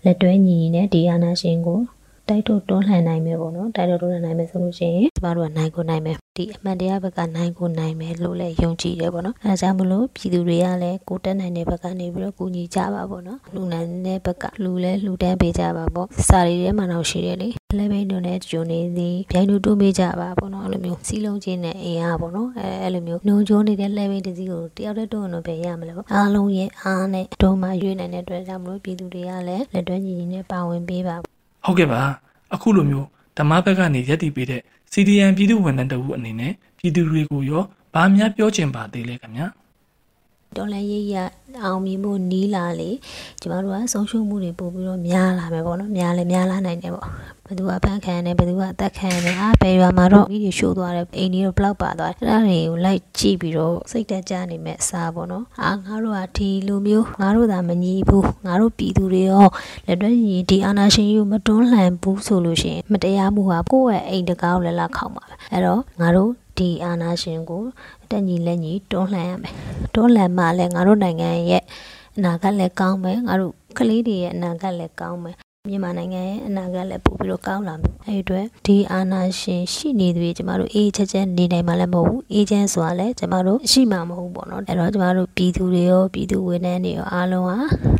လက်တွဲညီညီနဲ့ဒီအာနာရှင်ကို တိုက်ထုတ်တွန်းလှန်နိုင်မယ်ပေါ့နော်တိုက်ထုတ်တွန်းလှန်နိုင်မယ်ဆိုလို့ရှိရင်ကျမတို့ကနိုင်ကိုနိုင်မယ်ဒီအမှန်တရားဘက်ကနိုင်ကိုနိုင်မယ်လို့လည်းယုံကြည်တယ်ပေါ့နော်အဲဒါကြောင့်မလို့ပြည်သူတွေကလည်းကိုတက်နိုင်တဲ့ဘက်ကနေပြီးတော့ကူညီကြပါပေါ့နော်လူနိုင်တဲ့ဘက်ကလူလဲလူတန်းပေးကြပါပေါ့စာရီထဲမှာတော့ရှိတယ်လေလဲဘိန်းတို့နဲ့ဂျုံနေသည်ဗျိုင်းတို့တိုးပေးကြပါပေါ့နော်အဲ့လိုမျိုးစီးလုံးချင်းနဲ့အင်အားပေါ့နော်အဲအဲ့လိုမျိုးနှုံကျိုးနေတဲ့လဲဘိန်းတစ်စီးကိုတယောက်တည်းတွန်းလို့ပဲရမလဲပေါ့အားလုံးရဲ့အားနဲ့တို့မှရွေးနိုင်တဲ့အတွက်ကြောင့်မလို့ပြည်သူတွေကလည်းလက်တွဲညီညီနဲ့ပါဝင်ပေးပါ ဟုတ်ကဲ့ပါအခုလိုမျိုးဓမ္မဘက်ကနေရက်တည်ပေးတဲ့ CDN ပြည်သူဝန်ထမ်းတအုပ်အနေနဲ့ပြည်သူတွေကိုရောဗာများပြောချင်ပါသေးလဲခင်ဗျာ တော်လည်းရရအောင်မြင်ဖို့နီးလာလေကျမတို့ကဆုံးရှုံးမှုတွေပို့ပြီးတော့များလာမယ်ပေါ့နော်များလည်းများလာနိုင်တယ်ပေါ့ဘယ်သူကဖန်ခံတယ်ဘယ်သူကအသက်ခံတယ်အားဘယ်ရွာမှာတော့ဗီဒီယိုရှိုးသွားတယ်အိမ်ကြီးတော့ဘလောက်ပါသွားတယ်အဲ့ဒါတွေကိုလိုက်ကြည့်ပြီးတော့စိတ်တက်ကြနေမဲ့အစားပေါ့နော်အာငါတို့ကဒီလိုမျိုးငါတို့သာမညီဘူးငါတို့ပြည်သူတွေရောလက်တွဲညီဒီအာနာရှင်ယူမတွန်းလှန်ဘူးဆိုလို့ရှိရင်မတရားမှုဟာကိုယ့်ရဲ့အိမ်တကားကိုလည်းလာခောက်မှာပဲအဲ့တော့ငါတို့ ဒီအာနာရှင်ကိုတက်ညီလက်ညီတွန်းလှန်ရမယ်တွန်းလှန်မှလည်းငါတို့နိုင်ငံရဲ့အနာဂတ်လည်းကောင်းမယ်ငါတို့ကလေးတွေရဲ့အနာဂတ်လည်းကောင်းမယ်မြန်မာနိုင်ငံရဲ့အနာဂတ်လည်းပို့ပြီးတော့ကောင်းလာမယ်အဲဒီအတွက်ဒီအာဏာရှင်ရှိနေသူတွေကျမတို့အေးချက်ချက်နေနိုင်မှာလည်းမဟုတ်ဘူးအေးချမ်းဆိုတာလည်းကျမတို့ရှိမှာမဟုတ်ပေါ့နော်အဲ့တော့ကျမတို့ပြည်သူတွေရောပြည်သူဝန်ထမ်းတွေရောအားလုံးဟာ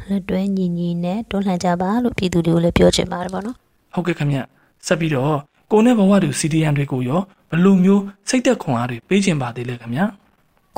လက်တွဲညီညီနဲ့တွန်းလှန်ကြပါလို့ပြည်သူတွေကိုလည်းပြောချင်ပါတယ်ပေါ့နော်ဟုတ်ကဲ့ခင်ဗျဆက်ပြီးတော့ ကိုနဲ့ဘဝတူ CDN တွေကိုရောဘယ်လိုမျိုးစိတ်သက်ခွန်အားတွေပေးခြင်းပါသေးလဲခင်ဗျာ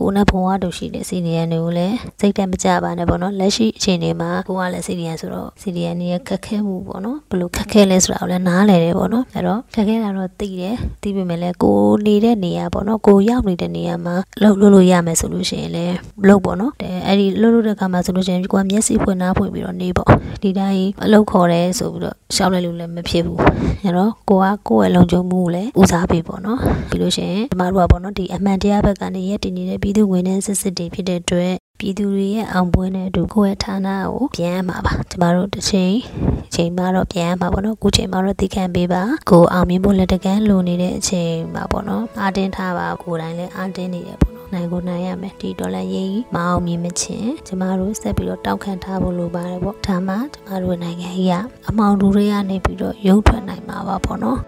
ကိုနဲ့ဘုံဝတို့ရှိတဲ့ CDN တွေကိုလည်းစိတ်တက်မကြပါနဲ့ပေါ့နော်လက်ရှိအခြေအနေမှာကိုကလည်း CDN ဆိုတော့ CDN ရဲ့ခက်ခဲမှုပေါ့နော်ဘယ်လိုခက်ခဲလဲဆိုတာကိုလည်းနားလည်တယ်ပေါ့နော်အဲ့တော့ခက်ခဲတာတော့သိတယ်သိပေမဲ့လည်းကိုနေတဲ့နေရာပေါ့နော်ကိုရောက်နေတဲ့နေရာမှာလှုပ်လို့လို့ရမယ်ဆိုလို့ရှိရင်လည်းလှုပ်ပေါ့နော်အဲ့ဒီလှုပ်လို့တဲ့ခါမှာဆိုလို့ရှိရင်ကိုကမျက်စိဖွင့်နားဖွင့်ပြီးတော့နေပေါ့ဒီတိုင်းအလုပ်ခေါ်တယ်ဆိုပြီးတော့ရှောက်လိုက်လို့လည်းမဖြစ်ဘူးအဲ့တော့ကိုကကိုယ့်ရဲ့လုံခြုံမှုကိုလည်းဦးစားပေးပေါ့နော်ပြီးလို့ရှိရင်ကျမတို့ကပေါ့နော်ဒီအမှန်တရားဘက်ကနေရက်တည်နေတဲ့ပြည်သူဝင်တဲ့စစ်စစ်တွေဖြစ်တဲ့အတွက်ပြည်သူတွေရဲ့အောင်ပွဲနဲ့အတူကိုယ့်ရဲ့ဌာနကိုပြန်ရမှာပါကျမတို့တစ်ချိန်ချိန်မှတော့ပြန်ရမှာပေါ့နော်အခုချိန်မှတော့သိခံပေးပါကိုအောင်မြင်ဖို့လက်တကမ်းလိုနေတဲ့အချိန်မှာပေါ့နော်အားတင်းထားပါကိုယ်တိုင်လည်းအားတင်းနေတယ်ပေါ့နော်နိုင်ကိုနိုင်ရမယ်ဒီဒေါ်လာရေးမအောင်မြင်မချင်းကျမတို့ဆက်ပြီးတော့တောက်ခံထားဖို့လိုပါတယ်ပေါ့ဒါမှကျမတို့နိုင်ငံကြီးကအမောင်တူတွေကနေပြီးတော့ရုပ်ထွက်နိုင်မှာပါပေါ့နော်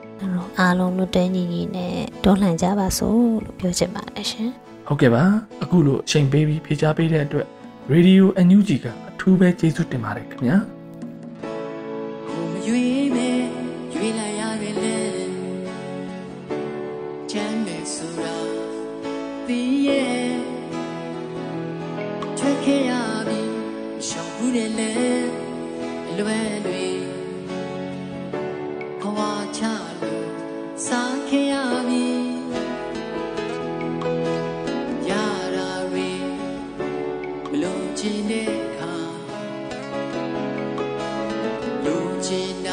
အားလုံးတို့တဲညီညီနဲ့တွန်းလှန်ကြပါစို့လို့ပြောချင်ပါတယ်ရှင် ဟုတ်ကဲ့ပါအခုလိုအချိန်ပေးပြီးဖြေချပေးတဲ့အတွက် Radio NUG ကအထူးပဲကျေးဇူးတင်ပါတယ်ခင်ဗျာကိုမရွေးပဲရွေးလိုက်ရတယ်လေချမ်းမယ်ဆိုတာဒီရဲ့ထွက်ခဲ့ရပြီရှောင်ဘူးတယ်လေလွယ် 记得。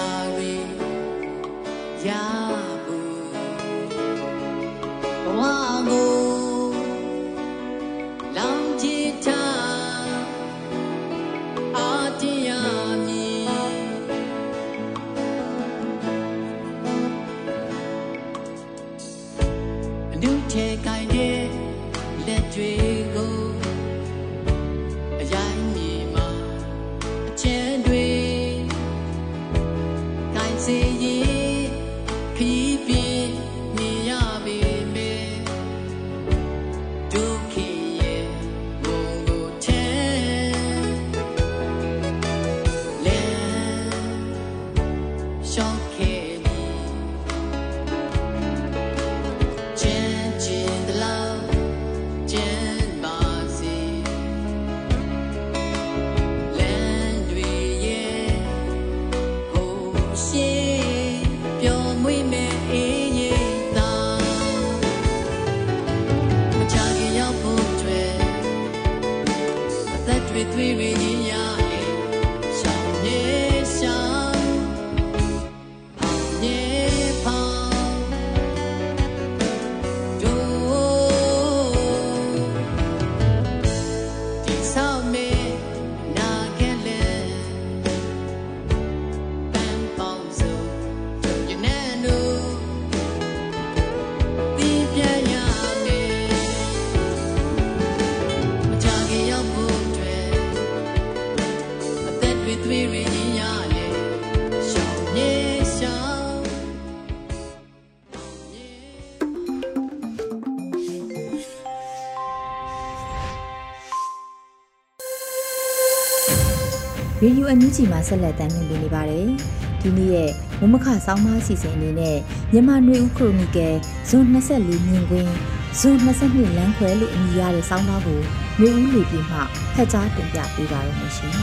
ရေဒီယိုအန်ယူဂျီမှာဆက်လက်တင်ပြနေပါတယ်။ဒီနေ့ရဲ့မမခဆောင်းပါးစီစဉ်အနေနဲ့မြန်မာနွေဦးခရိုနီကယ်ဇွန်24မြင်ကွင်းဇွန်22လမ်းခွဲလို့အမည်ရတဲ့ဆောင်းပါးကိုနွေဦးလေပြေမှဖတ်ကြားတင်ပြပေးပါရမရှင်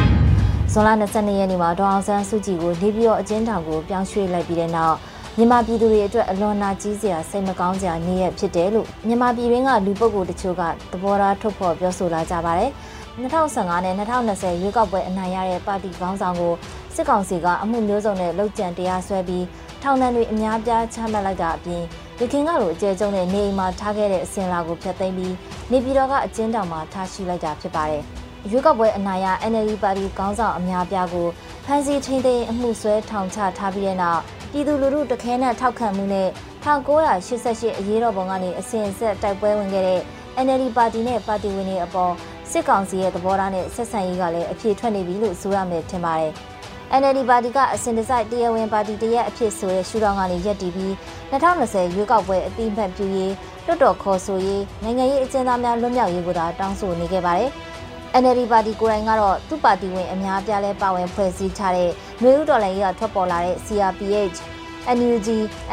။ဇွန်လ22ရက်နေ့မှာဒေါအောင်ဆန်းစုကြည်ကိုနေပြည်တော်အကျဉ်းထောင်ကိုပြောင်းရွှေ့လိုက်ပြီးတဲ့နောက်မြန်မာပြည်သူတွေအတွက်အလွန်နာကြီးစရာစိတ်မကောင်းစရာနေ့ရက်ဖြစ်တယ်လို့မြန်မာပြည်ရင်းကလူပုဂ္ဂိုလ်တချို့ကသဘောထားထုတ်ဖော်ပြောဆိုလာကြပါတယ်။ 2015နဲ့2020ရွေးကောက်ပွဲအနိုင်ရတဲ့ပါတီခေါင်းဆောင်ကိုစစ်ကောင်စီကအမှုမျိုးစုံနဲ့လှုပ်ကြံတရားစွဲပြီးထောင်ဒဏ်တွေအများပြားချမှတ်လိုက်တာအပြင်ရခင်ကလိုအကျယ်ကျုံတဲ့နေအိမ်မှာထားခဲ့တဲ့အစင်လာကိုဖျက်သိမ်းပြီးနေပြည်တော်ကအကျဉ်းထောင်မှာထားရှိလိုက်တာဖြစ်ပါတယ်။ရွေးကောက်ပွဲအနိုင်ရ NLD ပါတီခေါင်းဆောင်အများပြားကိုဖမ်းဆီးထိန်းသိမ်းအမှုဆွဲထောင်ချထားပြီးတဲ့နောက်ပြည်သူလူထုတခဲနဲ့ထောက်ခံမှုနဲ့1988အရေးတော်ပုံကနေအစဉ်အဆက်တိုက်ပွဲဝင်ခဲ့တဲ့ NLD ပါတီနဲ့ပါတီဝင်တွေအပေါ် စစ်ကောင်စီရဲ့သဘောထားနဲ့ဆက်ဆံရေးကလည်းအပြည့်ထွက်နေပြီလို့ဆိုရမယ်ထင်ပါတယ်။ NLD ပါတီကအစင်တစိုက်တရားဝင်ပါတီတရက်အဖြစ်ဆိုတဲ့ရှုထောင့်ကနေရပ်တည်ပြီး2020ရွေးကောက်ပွဲအတိအမှတ်ပြုရေးလွတ်တော်ခေါ်ဆိုရေးနိုင်ငံရေးအကျဉ်းသားများလွတ်မြောက်ရေးကိုသာတောင်းဆိုနေခဲ့ပါတယ်။ NLD ပါတီကိုယ်တိုင်ကတော့သူ့ပါတီဝင်အများပြားလဲပါဝင်ဖွဲ့စည်းထားတဲ့မျိုးဥတော်လိုင်းရေးကထွက်ပေါ်လာတဲ့ CRPH NUG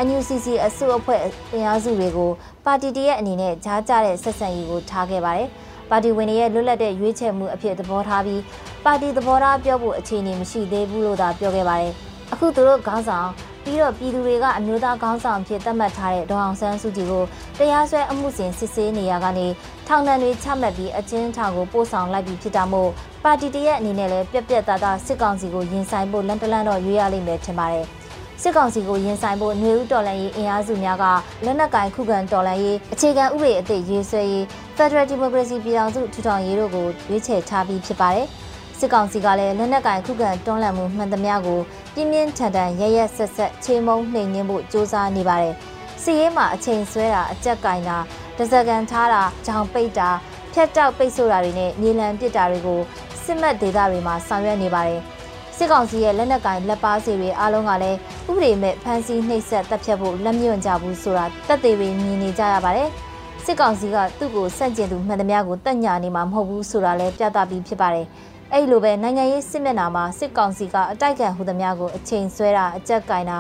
NUCC အစုအဖွဲ့အင်အားစုတွေကိုပါတီတရဲ့အနေနဲ့ကြားကြတဲ့ဆက်ဆံရေးကိုထားခဲ့ပါတယ်။ ပါတီဝင်တွေရဲ့လွတ်လပ်တဲ့ရွေးချယ်မှုအဖြစ်သဘောထားပြီးပါတီသဘောထားပြောဖို့အခြေအနေမရှိသေးဘူးလို့သာပြောခဲ့ပါတယ်။အခုသူတို့ခေါင်းဆောင်ပြီးတော့ပြည်သူတွေကအမျိုးသားခေါင်းဆောင်ဖြစ်သတ်မှတ်ထားတဲ့ဒေါအောင်ဆန်းစုကြည်ကိုတရားစွဲအမှုစဉ်စစ်ဆေးနေရကနေထောင်ဒဏ်တွေချမှတ်ပြီးအကျဉ်းထောင်ကိုပို့ဆောင်လိုက်ပြီးဖြစ်တာမို့ပါတီတရဲ့အနေနဲ့လည်းပြက်ပြက်သားသားစစ်ကောင်စီကိုရင်ဆိုင်ဖို့လန်တလန်တော့ရွေးရလိမ့်မယ်ထင်ပါတယ်။ စစ်ကောင်စီကိုရင်ဆိုင်ဖို့နှွေဦးတော်လှန်ရေးအင်အားစုများကလက်နက်ကင်ခုခံတော်လှန်ရေးအခြေခံဥပဒေအသစ်ရေးဆွဲရေး Federal Democracy ပြည်ထောင်စုထူထောင်ရေးတို့ကိုရွေးချယ်ထားပြီးဖြစ်ပါတယ်။စစ်ကောင်စီကလည်းလက်နက်ကင်ခုခံတွန်းလှန်မှုမှန်သမျှကိုပြင်းပြင်းထန်ထန်ရရဆက်ဆက်ချေမုံနှိမ်နင်းဖို့စ조사နေပါတယ်။စီရေးမှာအချိန်ဆွဲတာအကြက်ကင်တာတစကန်ထားတာကြောင်ပိတ်တာဖြတ်တောက်ပိတ်ဆို့တာတွေနဲ့မြေလံပစ်တာတွေကိုစစ်မှတ်ဒေသတွေမှာဆောင်ရွက်နေပါတယ်။ စစ်ကောင်စီရဲ့လက်နက်ကင်လက်ပါစီတွေအားလုံးကလည်းဥပဒေမဲ့ဖမ်းဆီးနှိပ်စက်တပ်ဖြတ်ဖို့လက်မြွန့်ကြဘူးဆိုတာတက်သေးတွေမြင်နေကြရပါတယ်။စစ်ကောင်စီကသူ့ကိုစန့်ကျင်သူမှန်သမျှကိုတက်ညာနေမှာမဟုတ်ဘူးဆိုတာလည်းပြသပြီးဖြစ်ပါတယ်။အဲ့လိုပဲနိုင်ငံရေးစစ်မျက်နှာမှာစစ်ကောင်စီကအတိုက်ခံဟူသမျှကိုအချိန်ဆွဲတာအကြက်ကင်တာ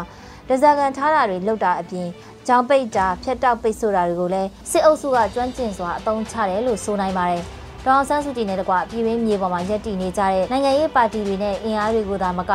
ဒဇာကန်ထားတာတွေလုပ်တာအပြင်ကြောင်ပိတ်တာဖျက်တောက်ပိတ်ဆိုတာတွေကိုလည်းစစ်အုပ်စုကကျွမ်းကျင်စွာအသုံးချတယ်လို့ဆိုနိုင်ပါတယ်။ ဒေါအောင်ဆန်းစုကြည်နဲ့တကွပြည်ရင်းမြေပေါ်မှာရပ်တည်နေကြတဲ့နိုင်ငံရေးပါတီတွေနဲ့အင်အားတွေကိုသာမက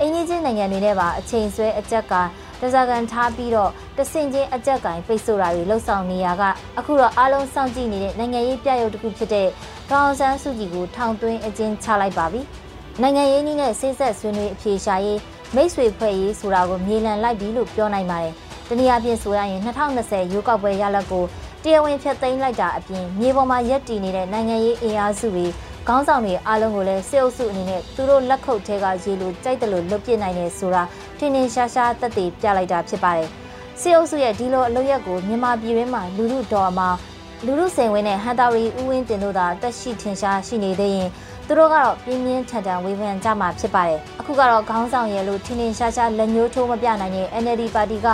အင်ကြီးချင်းနိုင်ငံတွေနဲ့ပါအချိန်ဆွဲအကြက်ကတစားကန်ထားပြီးတော့တဆင်ချင်းအကြက်ကင်ပိတ်ဆို့တာတွေလှုပ်ဆောင်နေရကအခုတော့အားလုံးစောင့်ကြည့်နေတဲ့နိုင်ငံရေးပြရုပ်တစ်ခုဖြစ်တဲ့ဒေါအောင်ဆန်းစုကြည်ကိုထောင်သွင်းအကျဉ်းချလိုက်ပါပြီ။နိုင်ငံရေးနည်းနဲ့စိတ်ဆက်ဆွေးနွေးအဖြေရှာရေးမိတ်ဆွေဖွဲ့ရေးဆိုတာကိုမြေလံလိုက်ပြီလို့ပြောနိုင်ပါတယ်။တနည်းအားဖြင့်ဆိုရရင်2020ရွေးကောက်ပွဲရလဒ်ကို တရားဝင်ဖျက်သိမ်းလိုက်တာအပြင်မြေပေါ်မှာရပ်တည်နေတဲ့နိုင်ငံရေးအင်အားစုတွေခေါင်းဆောင်တွေအားလုံးကိုလည်းစစ်အုပ်စုအနေနဲ့သူတို့လက်ခုပ်ထဲကရေလိုကြိုက်တယ်လို့လွတ်ပစ်နိုင်တယ်ဆိုတာထင်ထင်ရှားရှားသက်သေပြလိုက်တာဖြစ်ပါတယ်။စစ်အုပ်စုရဲ့ဒီလိုအလုပ်ရက်ကိုမြန်မာပြည်တွင်းမှာလူလူတော်မှာလူလူစိန်ဝင်းနဲ့ဟန်တာရီဦးဝင်းတင်တို့သာတက်ရှိထင်ရှားရှိနေသေးရင်သူတို့ကတော့ပြင်းပြင်းထန်ထန်ဝေဖန်ကြမှာဖြစ်ပါတယ်။အခုကတော့ခေါင်းဆောင်ရဲ့လို့ထင်ထင်ရှားရှားလက်ညှိုးထိုးမပြနိုင်တဲ့ NLD ပါတီက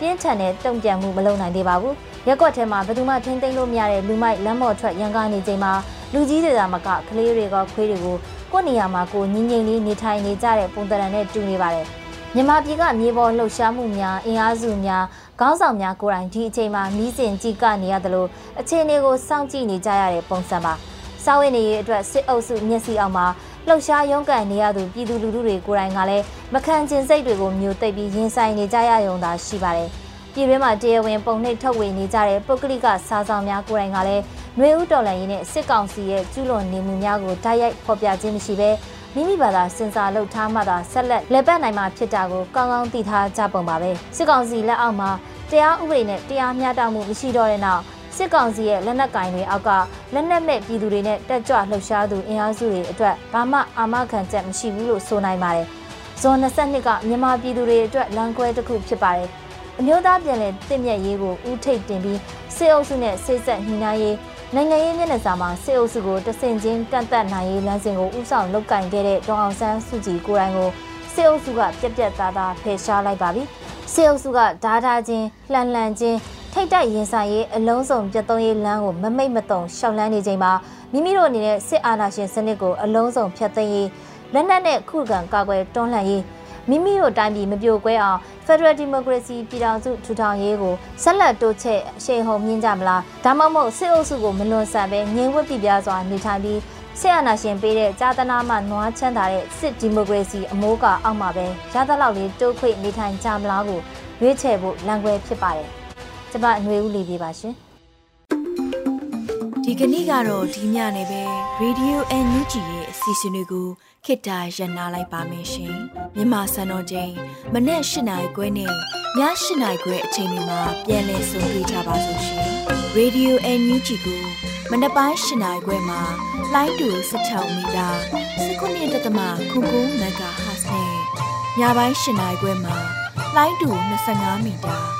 ပြင်းထန်တဲ့တုံ့ပြန်မှုမလုပ်နိုင်သေးပါဘူး။ရက်ကွက်ထဲမှာဘယ်သူမှထိမ့်သိမ်းလို့မရတဲ့လူမိုက်လမ်းမော်ထွက်ရန်ကားနေချိန်မှာလူကြီးတွေကမကကလေးတွေကခွေးတွေကိုကိုယ့်နေရာမှာကိုငင်းငင်းလေးနေထိုင်နေကြတဲ့ပုံသဏ္ဍာန်နဲ့တူနေပါတယ်။မြန်မာပြည်ကမြေပေါ်လှုပ်ရှားမှုများအင်အားစုများခေါင်းဆောင်များကိုယ်တိုင်ဒီအချိန်မှာမီးစင်ကြည့်ကနေရတယ်လို့အခြေအနေကိုစောင့်ကြည့်နေကြရတဲ့ပုံစံပါ။စာဝင်နေရေးအတွက်စစ်အုပ်စုမျက်စိအောက်မှာ လှုပ်ရှားရုန်းကန်နေရသူပြည်သူလူထုတွေကိုယ်တိုင်ကလည်းမခံကျင်စိတ်တွေကိုမျိုးသိပ်ပြီးရင်ဆိုင်နေကြရရုံသာရှိပါတယ်။ပြည်တွင်းမှာတရားဝင်ပုံနှိပ်ထုတ်ဝေနေကြတဲ့ပုဂ္ဂလိကစားဆောင်များကိုယ်တိုင်ကလည်းနှွေဦးတော်လှန်ရေးနဲ့စစ်ကောင်စီရဲ့ကျူးလွန်နေမှုများကိုတိုက်ရိုက်ဖော်ပြခြင်းမရှိဘဲမိမိဘာသာစင်စာလုပ်ထားမှသာဆက်လက်လက်ပတ်နိုင်မှာဖြစ်တာကိုကောင်းကောင်းသိထားကြပုံပါပဲစစ်ကောင်စီလက်အောက်မှာတရားဥပဒေနဲ့တရားမျှတမှုမရှိတော့တဲ့နောက် စစ်ကောင်စီရဲ့လက်နက်ကင်တွေအောက်ကလက်နက်မဲ့ပြည်သူတွေနဲ့တက်ကြွလှုပ်ရှားသူအင်အားစုတွေအတွက်ဘာမှအာမခံချက်မရှိဘူးလို့ဆိုနိုင်ပါတယ်။ဇွန်22ကမြန်မာပြည်သူတွေအတွက်လမ်းကွဲတစ်ခုဖြစ်ပါတယ်။အမျိုးသားပြည်လည်တင့်မြတ်ရေးကိုဦးထိပ်တင်ပြီးစစ်အုပ်စုနဲ့စိတ်ဆက်ညှိနှိုင်းရေးနိုင်ငံရေးမျက်နှာစာမှာစစ်အုပ်စုကိုတဆင်ချင်းကန့်သက်နိုင်ရေးလမ်းစဉ်ကိုဥဆောင်လုပ်ကင်ခဲ့တဲ့ဒေါအောင်ဆန်းစုကြည်ကိုယ်တိုင်ကိုစစ်အုပ်စုကပြက်ပြက်သားသားဖယ်ရှားလိုက်ပါပြီစစ်အုပ်စုကဓားထားခြင်းလှန်လှန်ခြင်း ထိတ်တိုက်ရင်ဆိုင်ရေးအလုံးစုံပြတ်သုံးရေးလမ်းကိုမမိတ်မတုံရှောက်လန်းနေချိန်မှာမိမိတို့အနေနဲ့စစ်အာဏာရှင်စနစ်ကိုအလုံးစုံဖျက်သိမ်းရေးလက်နက်နဲ့ခုခံကာကွယ်တွန်းလှန်ရေးမိမိတို့တိုင်းပြည်မပြိုကွဲအောင် Federal Democracy ပြည်ထောင်စုထူထောင်ရေးကိုဆက်လက်တိုးချဲ့အရှိန်ဟုန်မြင့်ကြမလားဒါမှမဟုတ်စစ်အုပ်စုကိုမလွန်ဆန်ပဲငြိမ်ဝှက်ပြပြစွာနေထိုင်ပြီးဆရာနာရှင်ပေးတဲ့ကြာသနာမှနွားချမ်းသာတဲ့စစ်ဒီမိုကရေစီအမိုးကအောက်မှာပဲရသလောက်လေးတိုးခွေနေထိုင်ကြမလားကိုရွေးချယ်ဖို့လမ်းခွဲဖြစ်ပါတယ်။ ကျမအຫນွေဦးလေးပြပါရှင်။ဒီကနေ့ကတော့ဒီညနေပဲ Radio NUG ရဲ့အစီအစဉ်လေးကိုခေတ္တရနာလိုက်ပါမယ်ရှင်။မြန်မာစံတော်ချိန်မနေ့၈နိုင်ခွဲနဲ့ည၈နိုင်ခွဲအချိန်တွေမှာပြောင်းလဲဆိုပြကြပါလို့ရှင်။ Radio NUG ကိုမနေ့ပိုင်း၈နိုင်ခွဲမှာလိုင်းတူ16မီတာ19တက်တမခုကူမဂါဟတ်နဲ့ညပိုင်း၈နိုင်ခွဲမှာလိုင်းတူ25မီတာ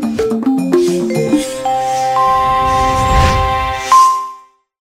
Deus.